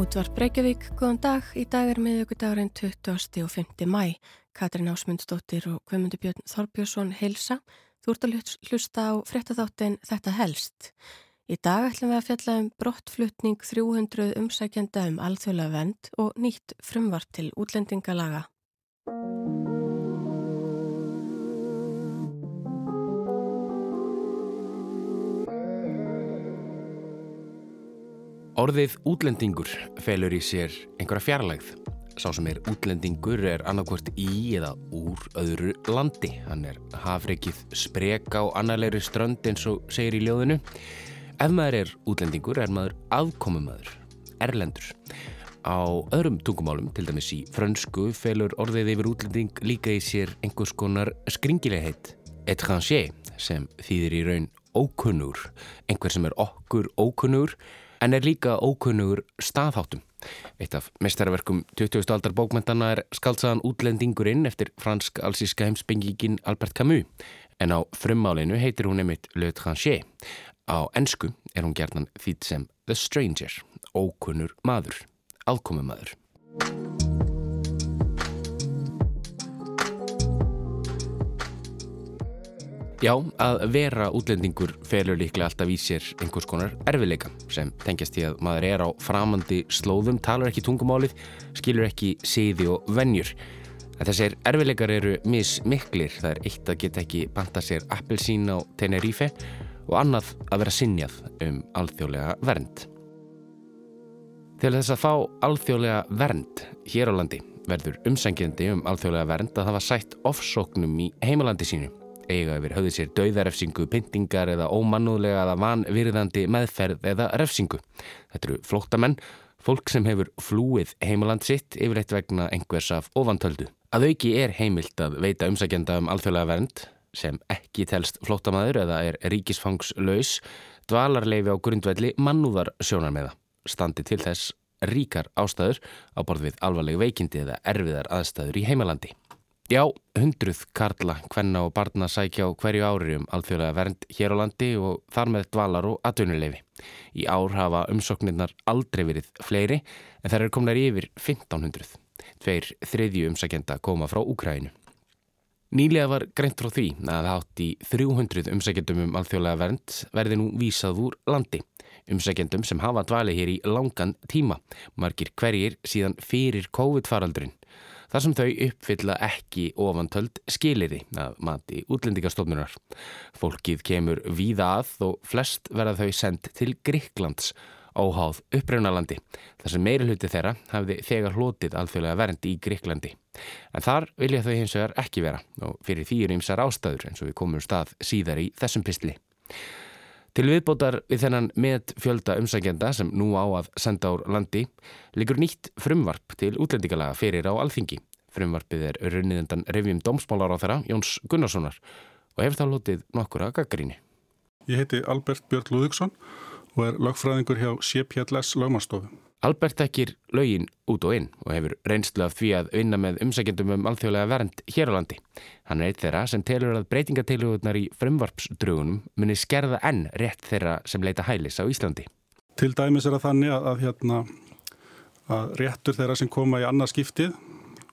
Útvar Breykjavík, góðan dag. Í dag er miðugudagurinn 20. og 5. mæ. Katrin Ásmundsdóttir og Guðmundur Björn Þorbjörnsson heilsa. Þú ert að hlusta á frettatháttin Þetta helst. Í dag ætlum við að fjalla um brottflutning 300 umsækjanda um alþjóðlega vend og nýtt frumvart til útlendingalaga. Orðið útlendingur felur í sér einhverja fjarlægð. Sá sem er útlendingur er annarkvört í eða úr öðru landi. Hann er hafreikið spreka á annarleiri strönd eins og segir í ljóðinu. Ef maður er útlendingur er maður aðkomumadur, erlendur. Á öðrum tungumálum, til dæmis í frönsku, felur orðið yfir útlending líka í sér einhvers konar skringilegheit, étranger, sem þýðir í raun ókunnur, einhver sem er okkur ókunnur, en er líka ókunnugur staðháttum. Eitt af mestarverkum 20. aldar bókmentana er skaldsaðan útlendingurinn eftir fransk-alsíska heimsbyggingin Albert Camus, en á frummálinu heitir hún nefnitt Le Tranché. Á ennsku er hún gerðan þýtt sem The Stranger, ókunnur maður, aðkomumadur. Já, að vera útlendingur felur líklega alltaf í sér einhvers konar erfileika sem tengjast í að maður er á framandi slóðum, talar ekki tungumálið, skilur ekki síði og vennjur. En þessir erfileikar eru mismiklir, það er eitt að geta ekki banta sér appelsín á Tenerife og annað að vera sinjað um alþjóðlega vernd. Til þess að fá alþjóðlega vernd hér á landi verður umsækjandi um alþjóðlega vernd að það var sætt ofsóknum í heimalandi sínu eiga yfir höfði sér dauðarefsingu, pyntingar eða ómannúðlega eða vanvirðandi meðferð eða refsingu. Þetta eru flóttamenn, fólk sem hefur flúið heimaland sitt yfirleitt vegna einhvers af ofantöldu. Að auki er heimilt að veita umsækjanda um alþjóðlega vernd sem ekki telst flóttamæður eða er ríkisfangslaus dvalarleifi á grundvelli mannúðar sjónarmeða. Standi til þess ríkar ástæður á borð við alvarleg veikindi eða erfiðar aðstæður í heimalandi. Já, hundruð karla, hvenna og barna sækja á hverju ári um alþjóðlega vernd hér á landi og þar með dvalar og atvinnuleifi. Í ár hafa umsóknirnar aldrei verið fleiri en þær eru komnar yfir 1500. Tveir þriðju umsækjenda koma frá Úkrænu. Nýlega var greint frá því að átt í 300 umsækjendum um alþjóðlega vernd verði nú vísað úr landi. Umsækjendum sem hafa dvali hér í langan tíma, margir hverjir síðan fyrir COVID-faraldurinn þar sem þau uppfylla ekki ofantöld skiliði að mati útlendingastofnunar. Fólkið kemur víða að og flest verða þau sendt til Gríklands óháð uppröunalandi þar sem meiri hluti þeirra hafði þegar hlotið alþjóðlega vernd í Gríklandi. En þar vilja þau hins vegar ekki vera og fyrir því er ymsar ástæður eins og við komum stað síðar í þessum pistli. Til viðbótar við þennan með fjölda umsækjenda sem nú á að senda úr landi liggur nýtt frumvarp til útlendingalaga fyrir á alþingi. Frumvarpið er runniðendan revjum dómsmálar á þeirra, Jóns Gunnarssonar, og hefur það lotið nokkura gaggríni. Ég heiti Albert Björn Lúðíksson og er lögfræðingur hjá CPLS lögmanstofu. Albert tekir lögin út og inn og hefur reynslu af því að vinna með umsækjendum um alþjóðlega vernd hér á landi. Hann er eitt þeirra sem telur að breytingatilugurnar í frumvarpsdrögunum muni skerða enn rétt þeirra sem leita hælis á Íslandi. Til dæmis er það þannig að, að, hérna, að réttur þeirra sem koma í annað skiptið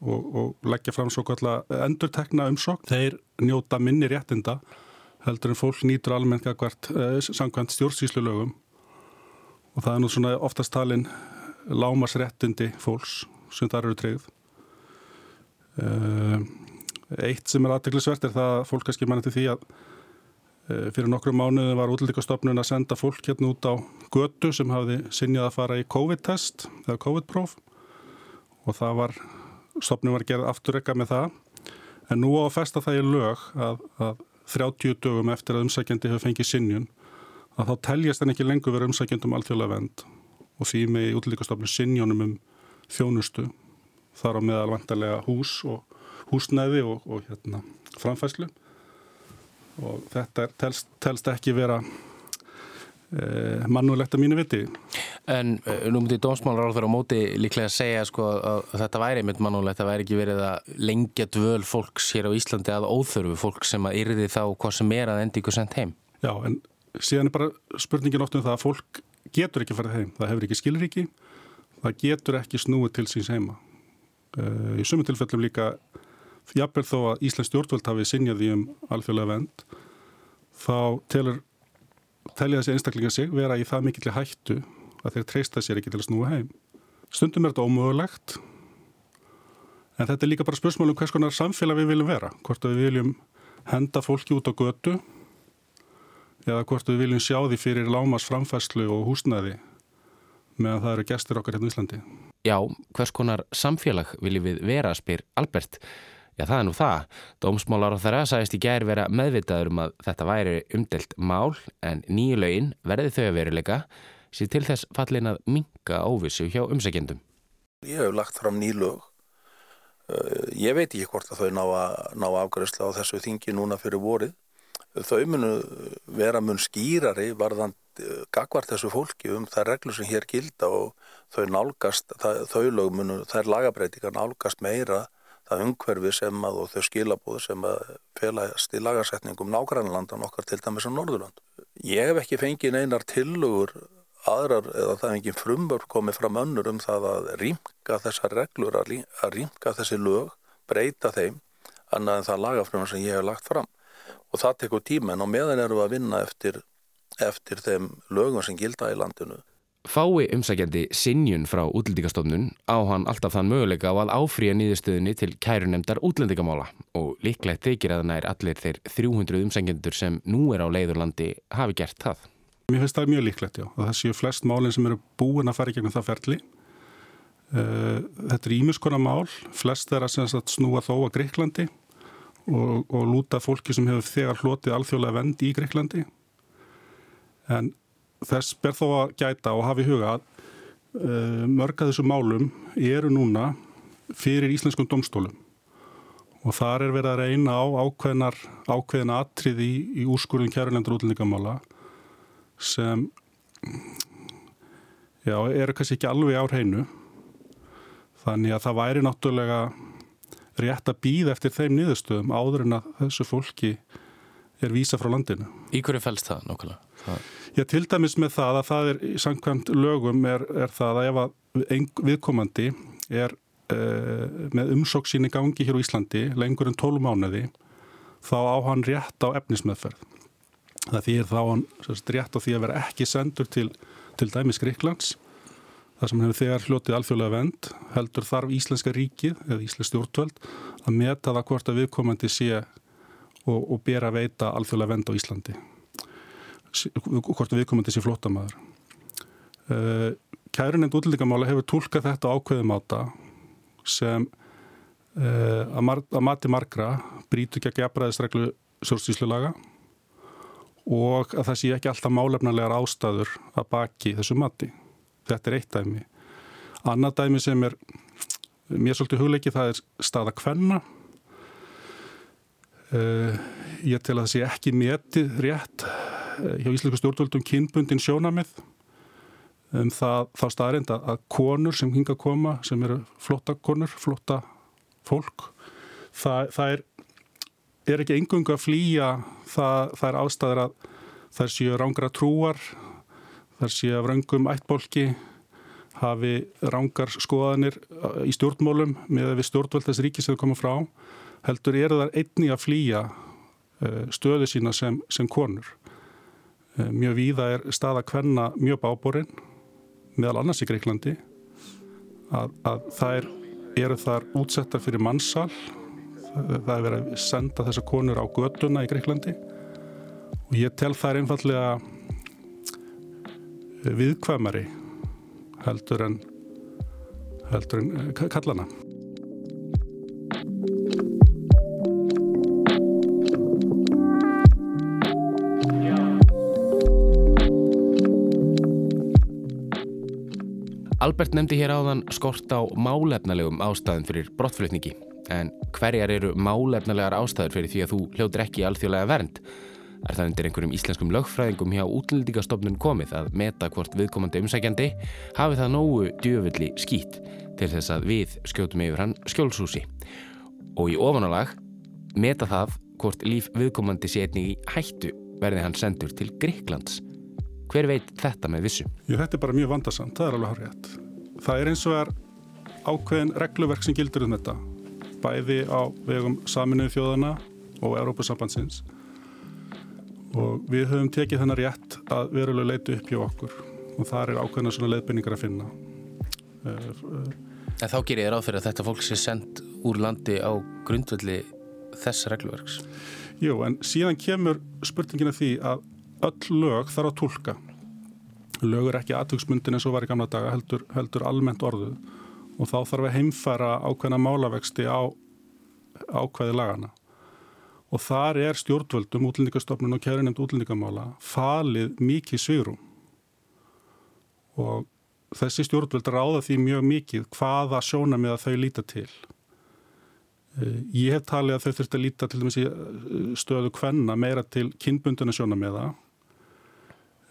og, og leggja fram svo kallar endurtekna umsók, þeir njóta minni réttinda heldur en fólk nýtur almennt hvert eh, samkvæmt stjórnsýslu lögum og það er nú svona oftast talin lámasréttindi fólks sem þar eru treyð. Eh, eitt sem er aðteglisvert er það að fólk kannski mann til því að eh, fyrir nokkru mánuði var útlendingastofnun að senda fólk hérna út á götu sem hafði sinjað að fara í COVID-test eða COVID-próf og það var, stofnun var gerð afturrekka með það en nú á að festa það í lög að, að 30 dögum eftir að umsækjandi hefur fengið sinjun að þá teljast hann ekki lengur verið umsækjandum alþjóðlega vend og því með útlíkastofnum sinjónum um þjónustu þar á meðal vantarlega hús og húsnæði og, og hérna, framfæslu og þetta er, telst, telst ekki vera e, mannulegt að mínu viti. En e, nú myndi dómsmálar á þeirra móti líklega að segja sko, að þetta væri einmitt mannulegt, það væri ekki verið að lengja dvöl fólks hér á Íslandi að óþörfu fólk sem að yrði þá hvað sem er að endi ykkur sendt heim. Já, en síðan er bara spurningin oft um það að fólk getur ekki farið heim. Það hefur ekki skilriki, það getur ekki snúið til síns heima. Í sumum tilfellum líka, jafnvel þó að Íslands stjórnvöld hafi sinjaði um alþjóðlega vend, þá telur, telja þessi einstaklinga sig vera í það mikill hættu að þeir treysta sér ekki til að snúa heim. Stundum er þetta ómögulegt, en þetta er líka bara spursmálum hvers konar samfélag við viljum vera. Hvort við viljum henda fólki út á götu eða hvort við viljum sjá því fyrir lámas framfæslu og húsnæði meðan það eru gestur okkar hérna í Íslandi. Já, hvers konar samfélag viljum við vera, spyr Albert. Já, það er nú það. Dómsmálar á þeirra sagðist í gær vera meðvitaður um að þetta væri umdelt mál en nýju lögin verði þau að veruleika sér til þess fallin að minga óvissu hjá umsækjendum. Ég hef lagt fram nýlög. Eh, ég veit ekki hvort að þau ná, ná afgræsla á þessu þingi núna fyrir vorið. Þau munu vera mun skýrari varðan eh, gagvart þessu fólki um það reglu sem hér gilda og þau nálgast, það, þau lög munu, þær lagabreitingar nálgast meira það umhverfi sem að og þau skilabóð sem að felast í lagarsetningum nágrannlandan okkar til dæmis á Norðurland. Ég hef ekki fengið neinar tillögur aðrar eða það er ekki frumvörð komið fram önnur um það að rýmka þessar reglur, að rýmka þessi lög, breyta þeim annað en það lagafrömmar sem ég hef lagt fram og það tekur tíma en á meðan erum við að vinna eftir, eftir þeim lögum sem gilda í landinu. Fái umsækjandi sinjun frá útlendingastofnun á hann alltaf þann möguleika á að áfrýja nýðustöðunni til kærunemdar útlendingamála og líklegt þykir að nær allir þeir 300 umsækjendur sem nú er á leiðurlandi hafi gert það. Mér finnst það mjög líklegt, já. Það séu flest málinn sem eru búin að fara í gegnum það ferli. Eh, þetta er ímuskona mál, flest er að snúa þó að Greiklandi og, og lúta fólki sem hefur þegar hlotið alþjóðlega vend í Greiklandi. En þess ber þó að gæta og hafa í huga að uh, mörg að þessu málum eru núna fyrir íslenskum domstólum og þar er verið að reyna á ákveðnar, ákveðina atrið í, í úrskurðum kærulendur útlendingamála sem já, eru kannski ekki alveg á hreinu þannig að það væri náttúrulega rétt að býða eftir þeim niðurstöðum áður en að þessu fólki er vísa frá landinu. Í hverju fælst það nokkulega? Já, til dæmis með það að það er í samkvæmt lögum er, er það að ef að viðkomandi er uh, með umsóksín í gangi hér á Íslandi lengur en 12 mánuði þá á hann rétt á efnismöðferð. Það þýr þá hann sérst, rétt á því að vera ekki sendur til, til dæmis Greiklands þar sem hefur þegar hljótið alþjóðlega vend heldur þarf Íslenska ríkið eða Íslensk stjórnvöld að meta það hvort að viðkomandi sé og, og bera veita alþjóðlega vend á Íslandi hvort að viðkomandi sé flottamæður uh, Kærunend útlendingamála hefur tólkað þetta ákveðum áta sem uh, að, að mati margra brítu ekki að gefraðisreglu sjórstíslu laga og að það sé ekki alltaf málefnarlegar ástæður að baki þessu mati. Þetta er eitt dæmi. Annað dæmi sem er mér svolítið hugleiki það er staða kvenna. Uh, ég tel að það sé ekki metið rétt uh, hjá Íslenska stjórnvöldum kynbundin sjónamið um það, þá staðarind að, að konur sem hinga að koma, sem eru flotta konur, flotta fólk, það, það er er ekki engungu að flýja það, það er ástæður að þar séu rángra trúar, þar séu af raungum ættbólki, hafi rángar skoðanir uh, í stjórnmólum með að við stjórnvöldast ríki sem það koma frá, heldur er það einni að flýja uh, stöðu sína sem, sem konur. Uh, mjög víða er staða hvenna mjög báborinn, meðal annars í Greiklandi, að, að er, eru þar útsettar fyrir mannsal, það er verið að senda þessar konur á göduna í Greiklandi og ég tel það einfallega viðkvæmari heldur en heldur en eh, kallana Albert nefndi hér áðan skort á málefnalegum ástæðum fyrir brottflutningi En hverjar eru málefnalegar ástæður fyrir því að þú hljóður ekki alþjóðlega vernd? Er það undir einhverjum íslenskum lögfræðingum hjá útlendingastofnun komið að meta hvort viðkomandi umsækjandi hafi það nógu djöfulli skýtt til þess að við skjótum yfir hann skjólshúsi. Og í ofanálag meta það hvort líf viðkomandi sé einnig í hættu verði hann sendur til Gríklands. Hver veit þetta með vissu? Jú, þetta er bara mjög vandarsamt, það er alveg rétt. það er eins og er ákveðin regluverk sem gildur um þetta bæði á vegum saminuðu þjóðana og Európusambandsins og við höfum tekið þennar rétt að verulega leitu upp hjá okkur. Og þar er ákveðina svona leiðbynningar að finna. En þá gerir ég ráð fyrir að þetta fólk sé sendt úr landi á grundvöldi þess regluverks. Jú, en síðan kemur spurningina því að öll lög þarf að tólka lög er ekki aðtöksmyndin eins og var í gamla daga heldur, heldur almennt orðuð. Og þá þarf að heimfæra ákveðna málavexti á ákveði lagana og þar er stjórnvöldum útlendingastofnun og kærinemd útlendingamála falið mikið svirum og þessi stjórnvöld ráða því mjög mikið hvaða sjóna með að þau líta til. Eh, ég hef talið að þau þurft að líta til dæmis í eh, stöðu hvenna meira til kynbunduna sjóna með það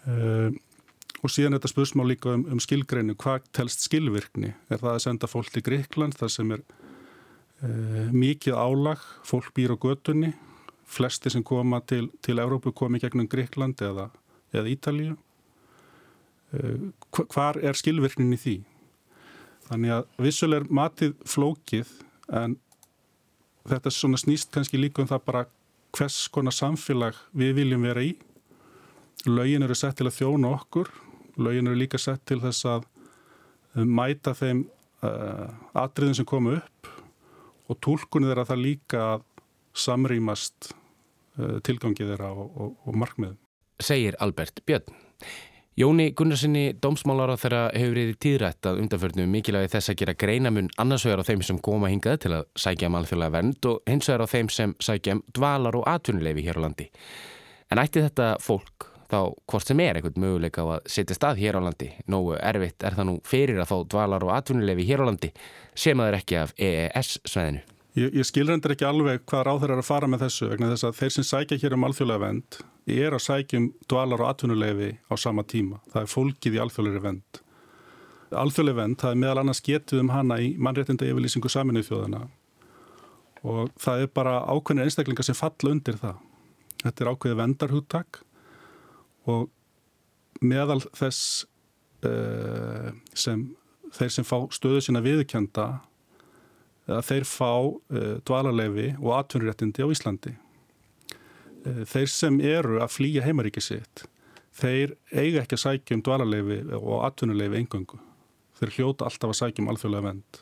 og síðan þetta spursmál líka um, um skilgreinu hvað telst skilvirkni? Er það að senda fólk til Greikland þar sem er e, mikið álag fólk býr á götunni. Flesti sem koma til, til Európu komi gegnum Greikland eða, eða Ítalíu. E, hvar er skilvirknin í því? Þannig að vissuleg er matið flókið en þetta snýst kannski líka um það bara hvers konar samfélag við viljum vera í. Lögin eru sett til að þjóna okkur. Laugin eru líka sett til þess að eh, mæta þeim uh, atriðin sem komu upp og tólkunni þeirra það líka samrýmast uh, tilgangið þeirra og, og, og markmiðum. Segir Albert Björn. Jóni Gunnarsinni, dómsmálar á þeirra hefur verið tíðrætt að undanförnum mikilvægi þess að gera greinamun annarsvegar á þeim sem koma hingað til að sækja um alþjóðlega vernd og hins vegar á þeim sem sækja um dvalar og atvinnuleifi hér á landi. En ætti þetta fólk þá hvort sem er einhvern möguleika á að setja stað hér á landi. Nógu erfitt er það nú fyrir að fá dvalar og atvinnulefi hér á landi sem að er ekki af EES-sveðinu. Ég, ég skilrendur ekki alveg hvað ráður er að fara með þessu vegna þess að þeir sem sækja hér um alþjóðlega vend er að sækjum dvalar og atvinnulefi á sama tíma. Það er fólkið í alþjóðlega vend. Alþjóðlega vend, það er meðal annars getið um hana í mannréttinda yfirlýsingu saminuð þjóðana og það er bara ákveðinir einstaklingar sem falla undir það. Þetta er ákveðið vendarhúttak og meðal þess uh, sem þeir sem fá stöðu sína viðkjönda að þeir fá uh, dvalarleifi og atvinnuréttindi á Íslandi. Uh, þeir sem eru að flýja heimaríki sitt, þeir eiga ekki að sækja um dvalarleifi og atvinnuleifi engöngu. Þeir hljóta alltaf að sækja um alþjóðlega vend.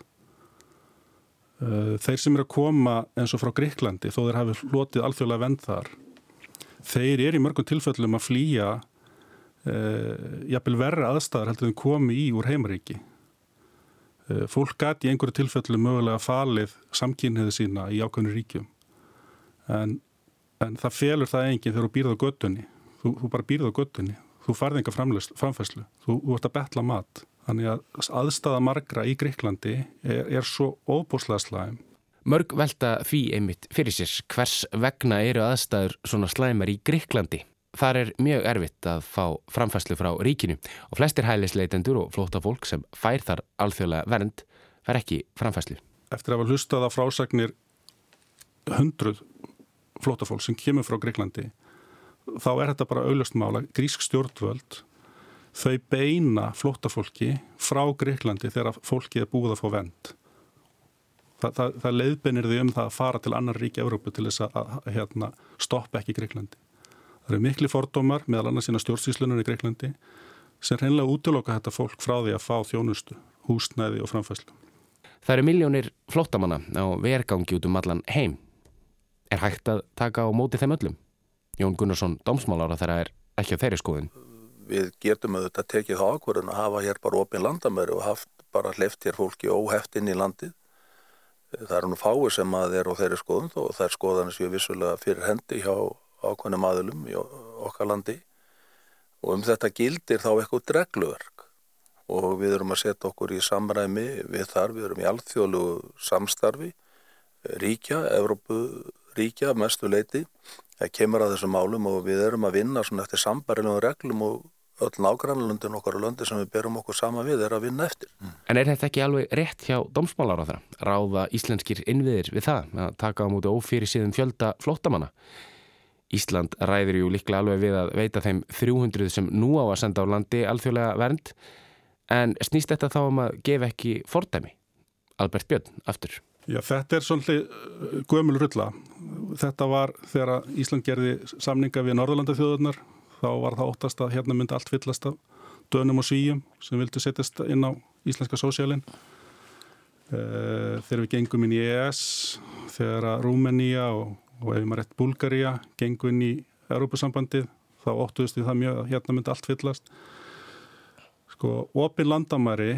Þeir sem eru að koma eins og frá Gríklandi, þó þeir hafi hlotið alþjóðlega vend þar, þeir eru í mörgum tilfellum að flýja uh, jafnvel verra aðstæðar heldur en komi í úr heimaríki. Uh, fólk gæti í einhverju tilfellum mögulega falið samkynniði sína í ákveðinu ríkjum en, en það felur það enginn þegar þú býrð á göttunni. Þú, þú bara býrð á göttunni. Þú farði enga framfæslu. Þú, þú ert að betla mat. Þannig að aðstæða margra í Greiklandi er, er svo óbúslega slæm Mörg velta því einmitt fyrir sér hvers vegna eru aðstæður svona slæmar í Gríklandi. Þar er mjög erfitt að fá framfæslu frá ríkinu og flestir hælisleitendur og flóta fólk sem fær þar alþjóðlega vernd fær ekki framfæslu. Eftir að hafa hlustað á frásagnir hundruð flóta fólk sem kemur frá Gríklandi þá er þetta bara auðlust mála. Grísk stjórnvöld þau beina flóta fólki frá Gríklandi þegar fólki er búið að fá vend það, það, það leiðbeinir því um það að fara til annar ríki Európu til þess að, að hérna, stoppa ekki Greiklandi. Það eru miklu fordómar meðal annars sína stjórnsýslunum í Greiklandi sem reynilega útloka þetta fólk frá því að fá þjónustu, húsnæði og framfæslu. Það eru miljónir flottamanna á vergangi út um allan heim. Er hægt að taka á móti þeim öllum? Jón Gunnarsson, dómsmálára, þeirra er ekki á þeirri skoðin. Við getum auðvitað tekið þá ákverðin að hafa hér bara opin landamöru og haft bara hleft hér fólki óheft inn í landið það eru nú fáið sem að er á þeirri skoðun og það er skoðanir sem við vissulega fyrir hendi hjá ákveðnum aðlum í okkar landi. Og um þetta gildir þá eitthvað dregluverk og við erum að setja okkur í samræmi við þar, við erum í alþjóðlu samstarfi Evrópu ríkja mestu leiti, það kemur að þessum málum og við erum að vinna svona eftir sambarilegum reglum og öll nágrannlöndin okkar og löndi sem við berum okkur sama við er að vinna eftir. Mm. En er þetta ekki alveg rétt hjá domsmálar á það? Ráða íslenskir innviðir við það að taka á múti ófyrir síðan fjölda flóttamanna? Ísland ræður ju líklega alveg við að veita þeim 300 sem nú á að senda á landi alþjóðlega vernd En snýst þetta þá um að gefa ekki fordæmi? Albert Björn, aftur. Já, þetta er svolítið gömul rulla. Þetta var þegar Ísland gerði samninga við Norðurlanda þjóðurnar. Þá var það óttast að hérna myndi allt fyllast af dönum og svíjum sem vildu setjast inn á íslenska sósjálinn. Þegar við gengum inn í ES, þegar Rúmenía og, og ef maður rétt Bulgaria gengum inn í Europasambandið, þá óttuðist við það mjög að hérna myndi allt fyllast. Sko, opin landamæri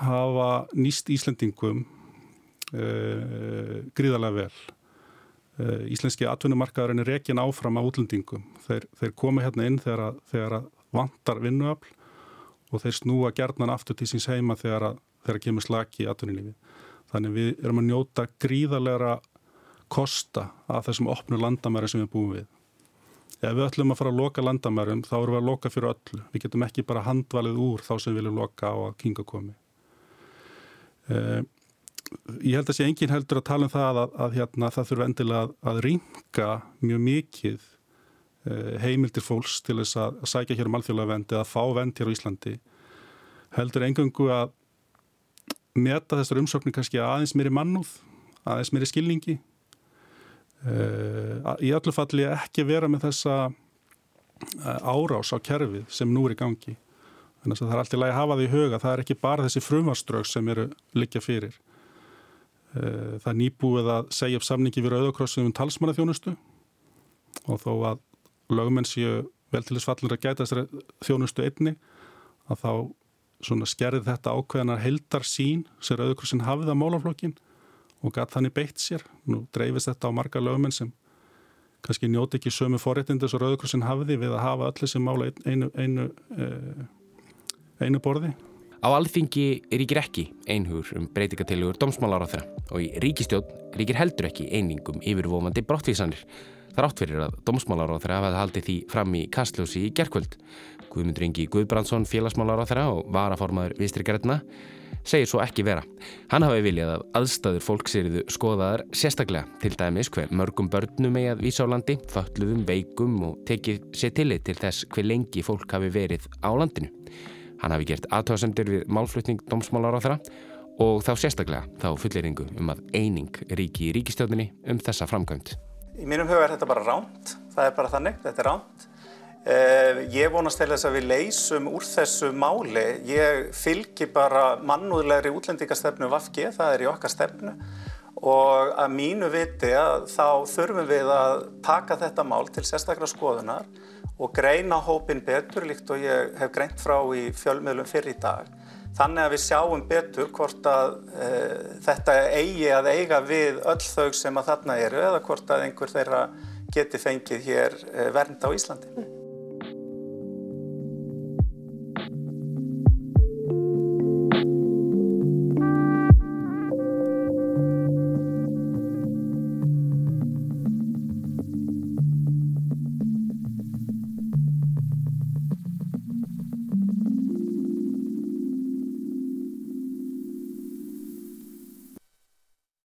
hafa nýst Íslendingum uh, gríðarlega vel. Uh, íslenski atvinnumarkaðurinn er rekin áfram á útlendingum. Þeir, þeir koma hérna inn þegar, þegar vantar vinnuafl og þeir snúa gerðnan aftur til síns heima þegar, þegar kemur slaki í atvinnulífi. Þannig við erum að njóta gríðarlega kosta af þessum opnu landamæri sem við búum við. Ef við ætlum að fara að loka landamærum þá erum við að loka fyrir öllu. Við getum ekki bara handvalið úr þá sem við viljum loka á að kinga komi. Uh, ég held að sé engin heldur að tala um það að, að hérna, það þurfa endilega að, að ringa mjög mikið uh, heimildir fólks til þess að, að sækja hér um alþjóðlega vend eða að fá vend hér á Íslandi. Heldur engangu að meta þessar umsóknir kannski aðeins mér í mannúð, aðeins mér í skilningi. Uh, í öllu falli ekki vera með þessa árás á kerfið sem nú er í gangi. Þannig að það er alltaf lægi að hafa því í huga. Það er ekki bara þessi frumarströg sem eru likja fyrir. Það er nýbúið að segja upp samningi við Rauðakrossum um talsmannaþjónustu og þó að lögumenn séu vel til þess fallir að gæta þessari þjónustu einni að þá skerði þetta ákveðanar heldar sín sem Rauðakrossin hafið á málaflokkin og gæt þannig beitt sér. Nú dreifist þetta á marga lögumenn sem kannski njóti ekki sömu forréttindi sem Rauðakrossin hafiði við að hafa allir sem mála einu, einu, einu einu borði. Á alþingi ríkir ekki einhugur um breytingatillegur domsmálar á þeirra og í ríkistjón ríkir heldur ekki einingum yfirvofandi brottvísanir. Það er átt fyrir að domsmálar á þeirra hafaði haldið því fram í kastljósi í gerkvöld. Guðmundur Ingi Guðbrandsson, félagsmálar á þeirra og varaformaður Vistri Gerðna segir svo ekki vera. Hann hafi viljað að aðstæður fólks eriðu skoðaðar sérstaklega til dæmis hver mörgum börnum eigi að vísa á landi, falluðum, veikum og tekið sér tillit til þess hver lengi fólk hafi verið á landinu. Hann hafi gert aðtöðasendir við málflutning domsmálar á þeirra og þá sérstaklega þá fulleringu um að eining ríki í ríkistjóðinni um þessa framkvæmt. Í mínum huga er þetta bara ránt, það er bara þannig, þetta er ránt. Eh, ég vonast til þess að við leysum úr þessu máli. Ég fylgi bara mannúðlegri útlendingastefnu VAFG, það er í okkar stefnu og að mínu viti að þá þurfum við að taka þetta mál til sérstaklega skoðunar og greina hópin betur líkt og ég hef greint frá í fjölmiðlum fyrir í dag. Þannig að við sjáum betur hvort að e, þetta eigi að eiga við öll þau sem að þarna eru eða hvort að einhver þeirra geti fengið hér e, vernd á Íslandi.